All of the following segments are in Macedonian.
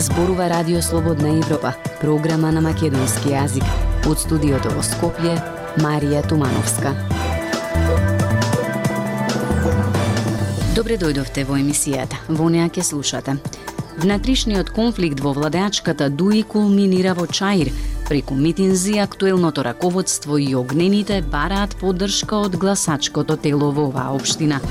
Зборува Радио Слободна Европа, програма на македонски јазик. Од студиото во Скопје, Марија Тумановска. Добре дојдовте во емисијата. Во неа ке слушате. Внатрешниот конфликт во владеачката ДУИ кулминира во Чаир. Преку митинзи, актуелното раководство и огнените бараат поддршка од гласачкото тело во оваа општина.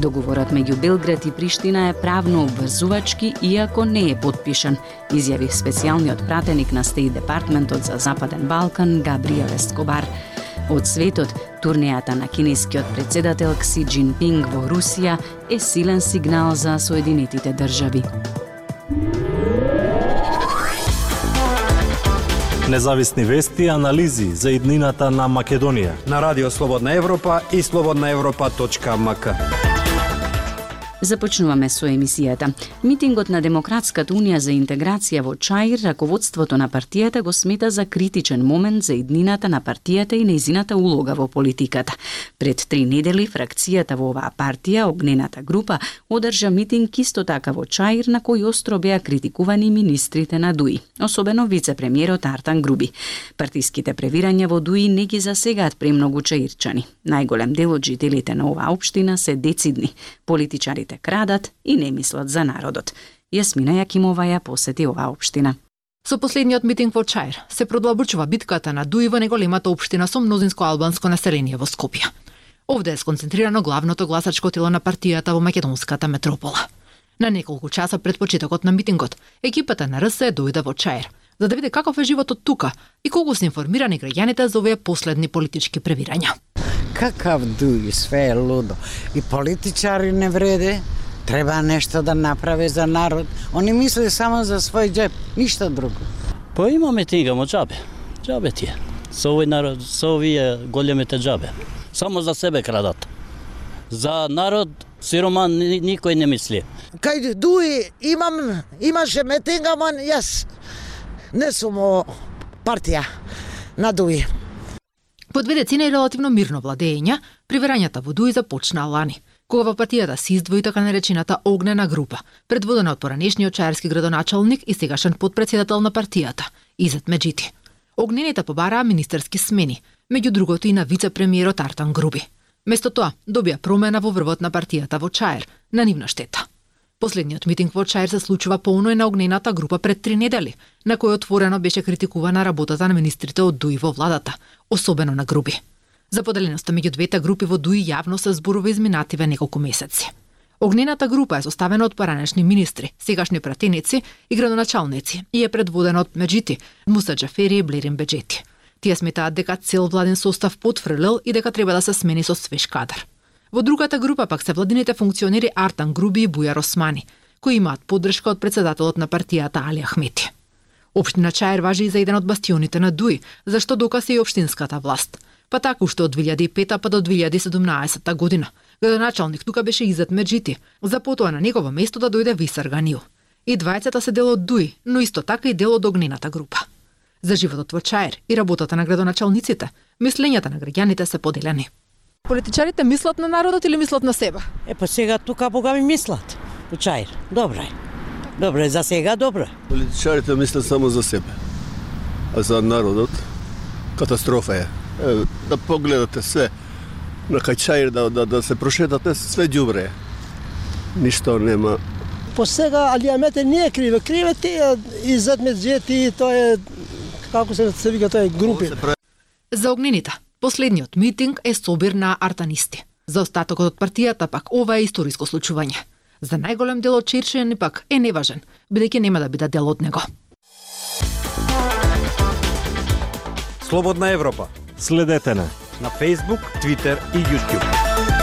Договорот меѓу Белград и Приштина е правно обврзувачки, иако не е подпишан, изјави специјалниот пратеник на Стейт Департментот за Западен Балкан Габриел Ескобар. Од светот, турнејата на кинескиот председател Кси Джинпинг во Русија е силен сигнал за Соединетите држави. Независни вести и анализи за иднината на Македонија на Радио Слободна Европа и слободнаевропа.мк. Започнуваме со емисијата. Митингот на Демократската унија за интеграција во Чаир, раководството на партијата го смета за критичен момент за иднината на партијата и нејзината улога во политиката. Пред три недели фракцијата во оваа партија, огнената група, одржа митинг исто така во Чаир на кој остро беа критикувани министрите на ДУИ, особено вице-премиерот Артан Груби. Партиските превирања во ДУИ не ги засегаат премногу чаирчани. Најголем дел од жителите на оваа општина се децидни. Политичари Лидерите крадат и не мислат за народот. Јасмина Јакимова ја посети оваа општина. Со последниот митинг во Чаир се продлабочува битката на Дуи во неголемата општина со мнозинско албанско население во Скопје. Овде е сконцентрирано главното гласачко тело на партијата во македонската метропола. На неколку часа пред почетокот на митингот, екипата на РСЕ дојде во Чаир, за да види каков е животот тука и колку се информирани граѓаните за овие последни политички превирања какав дуј, све е лудо. И политичари не вреде, треба нешто да направи за народ. Они мисли само за свој джеб, ништо друго. Па имаме тигамо джабе. Джабе ти е. Со овој народ, со овие големите джабе. Само за себе крадат. За народ сироман никој не мисли. Кај дуи имам имаше метингаман јас не сум партија на дуи. По две децени и релативно мирно владење, приверањата во Дуи започнаа лани, кога во партијата се издвои така наречената огнена група, предводена од поранешниот чаерски градоначалник и сегашен подпредседател на партијата, Изет Меджити. Огнените побараа министерски смени, меѓу другото и на вице-премиерот Артан Груби. Место тоа, добија промена во врвот на партијата во Чаер, на нивна штета. Последниот митинг во Чаир се случува полно и на огнената група пред три недели, на кој отворено беше критикувана работата на министрите од ДУИ во владата, особено на Груби. За поделеноста меѓу двете групи во ДУИ јавно се зборува изминативе неколку месеци. Огнената група е составена од поранешни министри, сегашни пратеници и градоначалници и е предводена од Меджити, Муса Джафери и Блерин Беджети. Тие сметаат дека цел владен состав потфрлил и дека треба да се смени со свеж кадар. Во другата група пак се владините функционери Артан Груби и Бујар Османи, кои имаат поддршка од председателот на партијата Али Ахмети. Општина Чаер важи и за еден од бастионите на Дуи, зашто докаси и општинската власт. Па така уште од 2005 па до 2017 година. Градоначалник тука беше Изет Меджити, за потоа на негово место да дојде Висар Ганио. И двајцата се дел од Дуи, но исто така и дел од огнената група. За животот во Чаер и работата на градоначалниците, мислењата на граѓаните се поделени. Политичарите мислат на народот или мислат на себе? Е, па сега тука бога ми мислат. Почаир. Добро е. Добро е, за сега добро. Политичарите мислат само за себе. А за народот катастрофа е. е да погледате се на кај да, да, да се прошетате, све ѓубре. Ништо нема. По сега Алиамете не е криве. Криве тие и зад меджети, тоа е како се се вика тоа е групи. За огнените Последниот митинг е собир на артанисти. За остатокот од партијата пак ова е историско случување. За најголем дел од Чирчен пак е неважен, бидејќи нема да биде дел од него. Слободна Европа. Следете на на Facebook, Twitter и YouTube.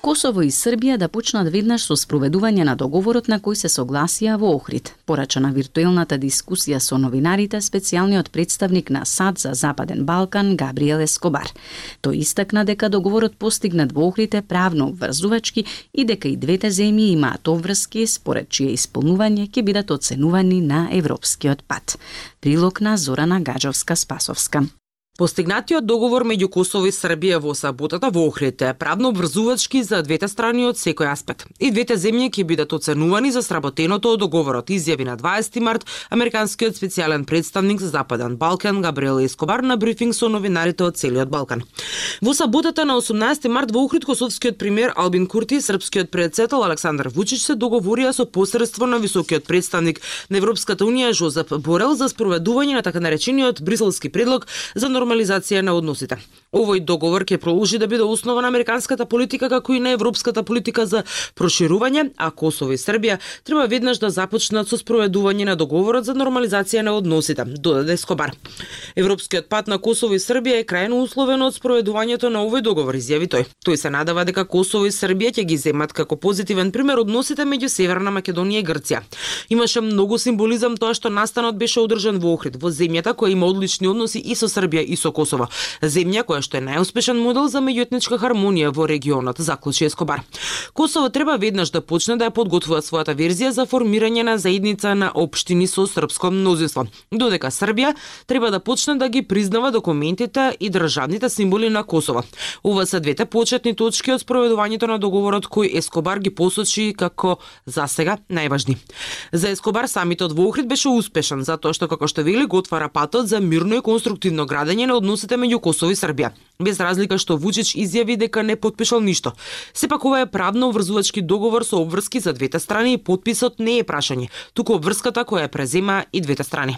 Косово и Србија да почнат веднаш со спроведување на договорот на кој се согласија во Охрид. Порача на виртуелната дискусија со новинарите специјалниот представник на САД за Западен Балкан Габриел Ескобар. Тој истакна дека договорот постигнат во Охрид е правно обврзувачки и дека и двете земји имаат обврски според чие исполнување ќе бидат оценувани на европскиот пат. Прилог на Зорана Гаджовска-Спасовска. Постигнатиот договор меѓу Косово и Србија во саботата во Охрид е правно обврзувачки за двете страни од секој аспект. И двете земји ќе бидат оценувани за сработеното од договорот, изјави на 20 март американскиот специјален представник за Западен Балкан Габриел Ескобар на брифинг со новинарите од целиот Балкан. Во саботата на 18 март во Охрид косовскиот премиер Албин Курти и српскиот председател Александар Вучич се договорија со посредство на високиот представник на Европската унија Жозеп Борел за спроведување на така наречениот бриселски предлог за норм нормализација на односите. Овој договор ќе продолжи да биде основа на американската политика како и на европската политика за проширување, а Косово и Србија треба веднаш да започнат со спроведување на договорот за нормализација на односите, додаде Скобар. Европскиот пат на Косово и Србија е крајно условен од спроведувањето на овој договор, изјави тој. Тој се надава дека Косово и Србија ќе ги земат како позитивен пример односите меѓу Северна Македонија и Грција. Имаше многу символизам тоа што настанот беше одржан во Охрид, во земјата која има одлични односи и со Србија и со Косово. Земја која што е најуспешен модел за меѓуетничка хармонија во регионот, заклучи Ескобар. Косово треба веднаш да почне да ја подготвува својата верзија за формирање на заедница на општини со српско мнозинство, додека Србија треба да почне да ги признава документите и државните символи на Косово. Ова се двете почетни точки од спроведувањето на договорот кој Ескобар ги посочи како за сега најважни. За Ескобар самитот во Охрид беше успешен затоа што како што вели го отвара патот за мирно и конструктивно градење на односите меѓу Косово и Србија. Без разлика што Вучич изјави дека не подпишал ништо. Сепак ова е правно обврзувачки договор со обврски за двете страни и подписот не е прашање, туку обврската која презема и двете страни.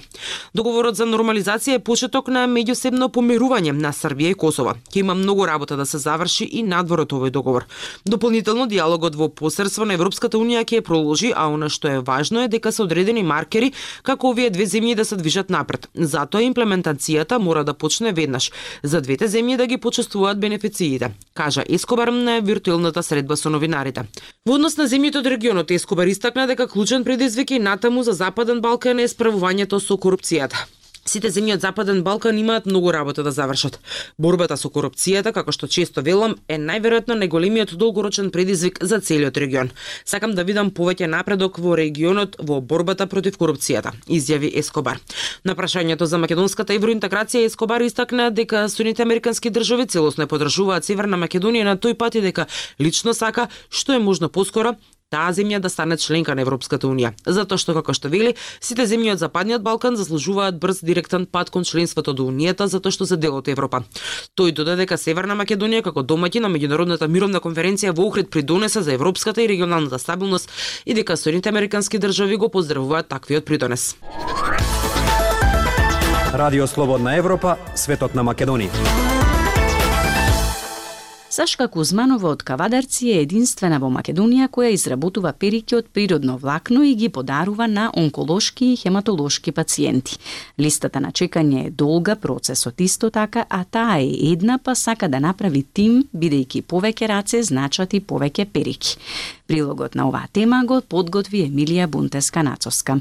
Договорот за нормализација е почеток на меѓусебно помирување на Србија и Косово. Ќе има многу работа да се заврши и надвор од овој договор. Дополнително диалогот во посредство на Европската унија ќе продолжи, а она што е важно е дека се одредени маркери како овие две земји да се движат напред. Затоа имплементацијата мора да почне веднаш за двете земји да ги почувствуваат бенефициите, кажа Ескобар на виртуелната средба со новинарите. Во однос на земјите од регионот Ескобар истакна дека клучен предизвик и натаму за Западен Балкан е справувањето со корупцијата. Сите земји од Западен Балкан имаат многу работа да завршат. Борбата со корупцијата, како што често велам, е најверојатно најголемиот долгорочен предизвик за целиот регион. Сакам да видам повеќе напредок во регионот во борбата против корупцијата, изјави Ескобар. На прашањето за македонската евроинтеграција Ескобар истакна дека Соединените американски држави целосно подржуваат Северна Македонија на тој пат и дека лично сака што е можно поскоро таа земја да стане членка на Европската унија, затоа што како што вели, сите земји од Западниот Балкан заслужуваат брз директен пат кон членството до унијата затоа што се дел од Европа. Тој додаде дека Северна Македонија како домаќин на меѓународната мировна конференција во Охрид придонесе за европската и регионалната стабилност и дека Соединените американски држави го поздравуваат таквиот придонес. Радио Слободна Европа, светот на Македонија. Сашка Кузманова од Кавадарци е единствена во Македонија која изработува перики од природно влакно и ги подарува на онколошки и хематолошки пациенти. Листата на чекање е долга, процесот исто така, а таа е една па сака да направи тим, бидејќи повеќе раце значат и повеќе перики. Прилогот на оваа тема го подготви Емилија Бунтеска Нацовска.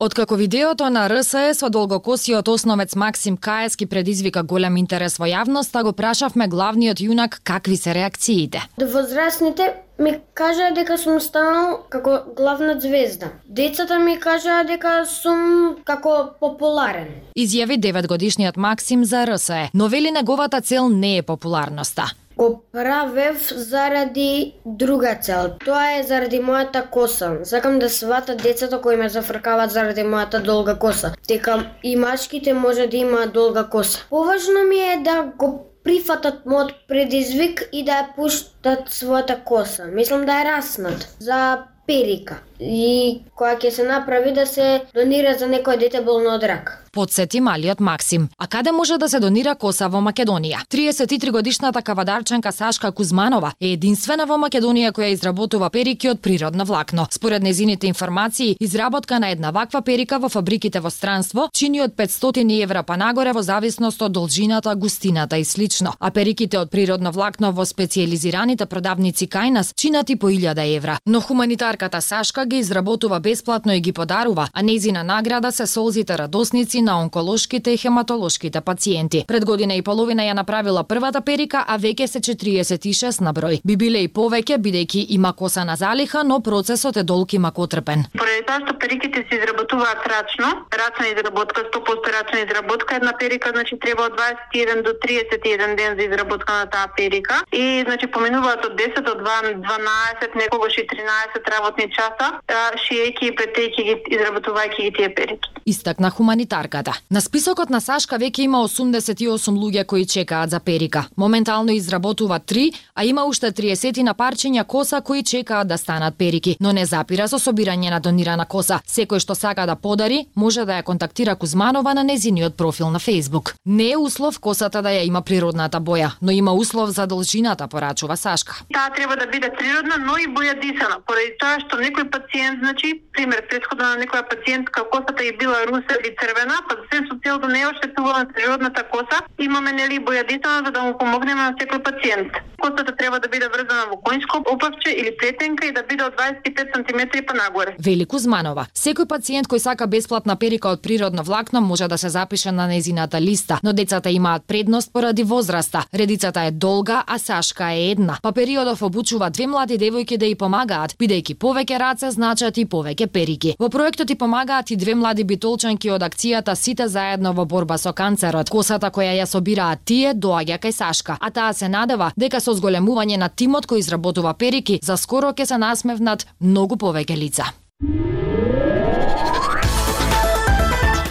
Откако видеото на РСЕ со долгокосиот основец Максим Каески предизвика голем интерес во јавноста, го прашавме главниот јунак какви се реакциите. Возрастните ми кажаа дека сум станал како главна звезда. Децата ми кажаа дека сум како популарен. Изјави 9 годишниот Максим за РСЕ, но вели неговата цел не е популарноста го правев заради друга цел. Тоа е заради мојата коса. Сакам да свата децата кои ме зафркават заради мојата долга коса. Дека и мачките може да имаат долга коса. Поважно ми е да го прифатат мојот предизвик и да ја пуштат својата коса. Мислам да е раснат за перика и која ќе се направи да се донира за некој дете болно од рак. Подсети малиот Максим. А каде може да се донира коса во Македонија? 33 годишната кавадарчанка Сашка Кузманова е единствена во Македонија која изработува перики од природно влакно. Според незините информации, изработка на една ваква перика во фабриките во странство чини од 500 евра па нагоре во зависност од должината, густината и слично. А периките од природно влакно во специализираните продавници кај нас чинат и по 1000 евра. Но хуманитарката Сашка ги изработува бесплатно и ги подарува, а незина награда се солзите радосници на онколошките и хематолошките пациенти. Пред година и половина ја направила првата перика, а веќе се 46 на број. Би биле и повеќе бидејќи има коса на залиха, но процесот е долг и макотрпен. Поради тоа што периките се изработуваат рачно, рачна изработка, 100% рачна изработка, една перика значи треба од 21 до 31 ден за изработка на таа перика и значи поминуваат од 10 до 12, некогаш и 13 работни часа, шиејќи и претејќи ги изработувајќи ги тие перики. Истакна хуманитарката. На списокот на Сашка веќе има 88 луѓе кои чекаат за перика. Моментално изработува 3, а има уште 30 на парчиња коса кои чекаат да станат перики, но не запира со собирање на донирана коса. Секој што сака да подари, може да ја контактира Кузманова на незиниот профил на Facebook. Не е услов косата да ја има природната боја, но има услов за должината, порачува Сашка. Таа треба да биде природна, но и бојадисана, поради тоа што некој пациент, значи, пример, предходно на некоја пациентка косата е била руса или црвена, па се со цел да не оштетува на природната коса, имаме нели бојадисана за да му помогнеме на секој пациент. Косата треба да биде врзана во конјско опавче или плетенка и да биде од 25 см па нагоре. Вели Кузманова, секој пациент кој сака бесплатна перика од природно влакно може да се запише на незината листа, но децата имаат предност поради возраста. Редицата е долга, а Сашка е една. Па периодов обучува две млади девојки да ја помагаат, бидејќи повеќе раце значат и повеќе перики. Во проектот и помагаат и две млади битолчанки од акцијата Сите заедно во борба со канцерот. Косата која ја собираат тие доаѓа кај Сашка, а таа се надева дека со зголемување на тимот кој изработува перики, за скоро ќе се насмевнат многу повеќе лица.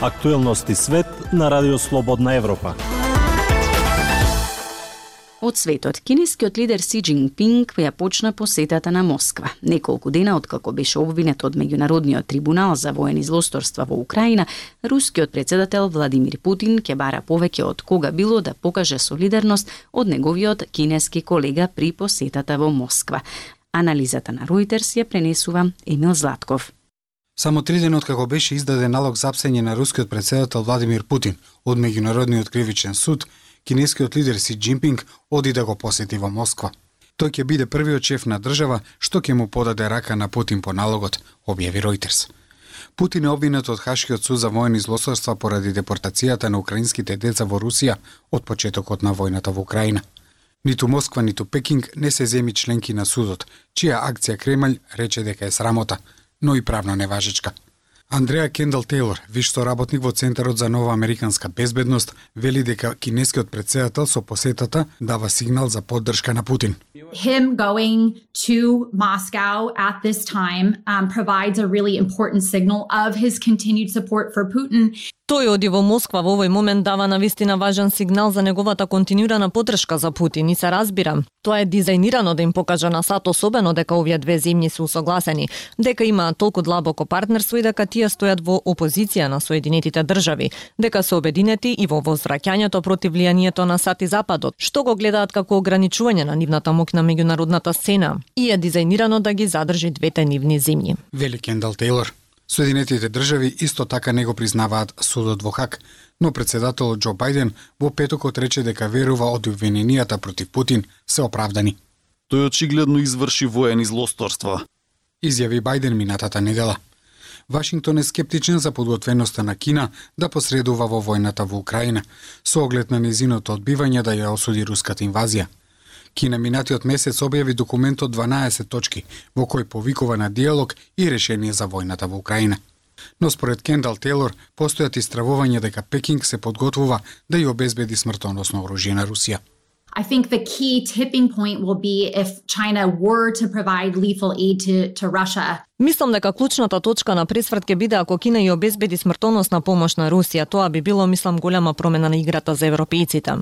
Актуелности свет на Радио Слободна Европа. Од светот, кинескиот лидер Си Джинпинг ја почна посетата на Москва. Неколку дена откако беше обвинет од меѓународниот трибунал за воени злосторства во Украина, рускиот председател Владимир Путин ќе бара повеќе од кога било да покаже солидарност од неговиот кинески колега при посетата во Москва. Анализата на Reuters ја пренесува Емил Златков. Само три дена откако беше издаден налог за апсење на рускиот председател Владимир Путин од Меѓународниот кривичен суд, кинескиот лидер Си Джинпинг оди да го посети во Москва. Тој ќе биде првиот шеф на држава што ќе му подаде рака на Путин по налогот, објави Ројтерс. Путин е обвинет од Хашкиот суд за воени злосторства поради депортацијата на украинските деца во Русија од почетокот на војната во Украина. Ниту Москва, ниту Пекинг не се земи членки на судот, чија акција Кремљ рече дека е срамота, но и правно неважечка. Андреа Кендал Тейлор, виш соработник во Центарот за нова американска безбедност, вели дека кинескиот председател со посетата дава сигнал за поддршка на Путин. Him going to Moscow at this time um, provides a really important signal of his continued support for Putin Тој оди во Москва во овој момент дава на вистина важен сигнал за неговата континуирана подршка за Путин и се разбира. Тоа е дизајнирано да им покаже на САД особено дека овие две земји се усогласени, дека имаат толку длабоко партнерство и дека тие стојат во опозиција на Соединетите држави, дека се обединети и во возвраќањето против влијанието на САД и Западот, што го гледаат како ограничување на нивната моќ на меѓународната сцена и е дизајнирано да ги задржи двете нивни земји. Вели Кендал Тейлор. Соединетите држави исто така не го признаваат судот во Хак, но председателот Џо Бајден во петокот рече дека верува од обвиненијата против Путин се оправдани. Тој очигледно изврши воени злосторства. Изјави Бајден минатата недела. Вашингтон е скептичен за подготвеноста на Кина да посредува во војната во Украина, со оглед на незиното одбивање да ја осуди руската инвазија. Кина минатиот месец објави документ од 12 точки, во кој повикува на диалог и решение за војната во Украина. Но според Кендал Тейлор, постојат истравувања дека Пекинг се подготвува да ја обезбеди смртоносно оружје на Русија. I think the key tipping point will be if China were to provide lethal aid to, to Russia. Мислам дека клучната точка на пресврт ќе биде ако Кина ја обезбеди смртоносна помош на Русија. Тоа би било, мислам, голема промена на играта за европејците.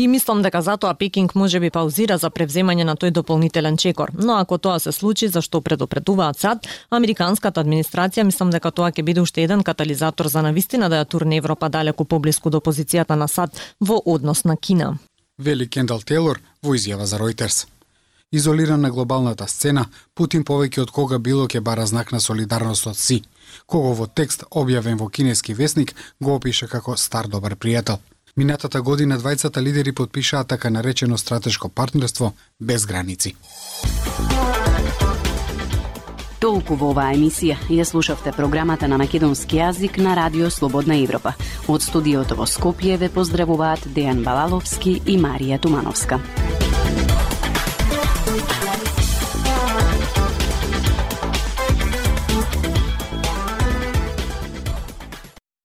И мислам дека затоа Пекинг може би паузира за превземање на тој дополнителен чекор. Но ако тоа се случи, за што предупредуваат САД, американската администрација мислам дека тоа ќе биде уште еден катализатор за навистина да ја турне Европа далеку поблиску до позицијата на САД во однос на Кина. Вели Кендал Тейлор во изјава за Reuters. Изолиран на глобалната сцена, Путин повеќе од кога било ќе бара знак на солидарност од Си, кого во текст објавен во кинески весник го опиша како стар добар пријател. Минатата година двајцата лидери подпишаа така наречено стратешко партнерство без граници. Толку во оваа емисија ја слушавте програмата на македонски јазик на Радио Слободна Европа. Од студиото во Скопје ве поздравуваат Дејан Балаловски и Марија Тумановска.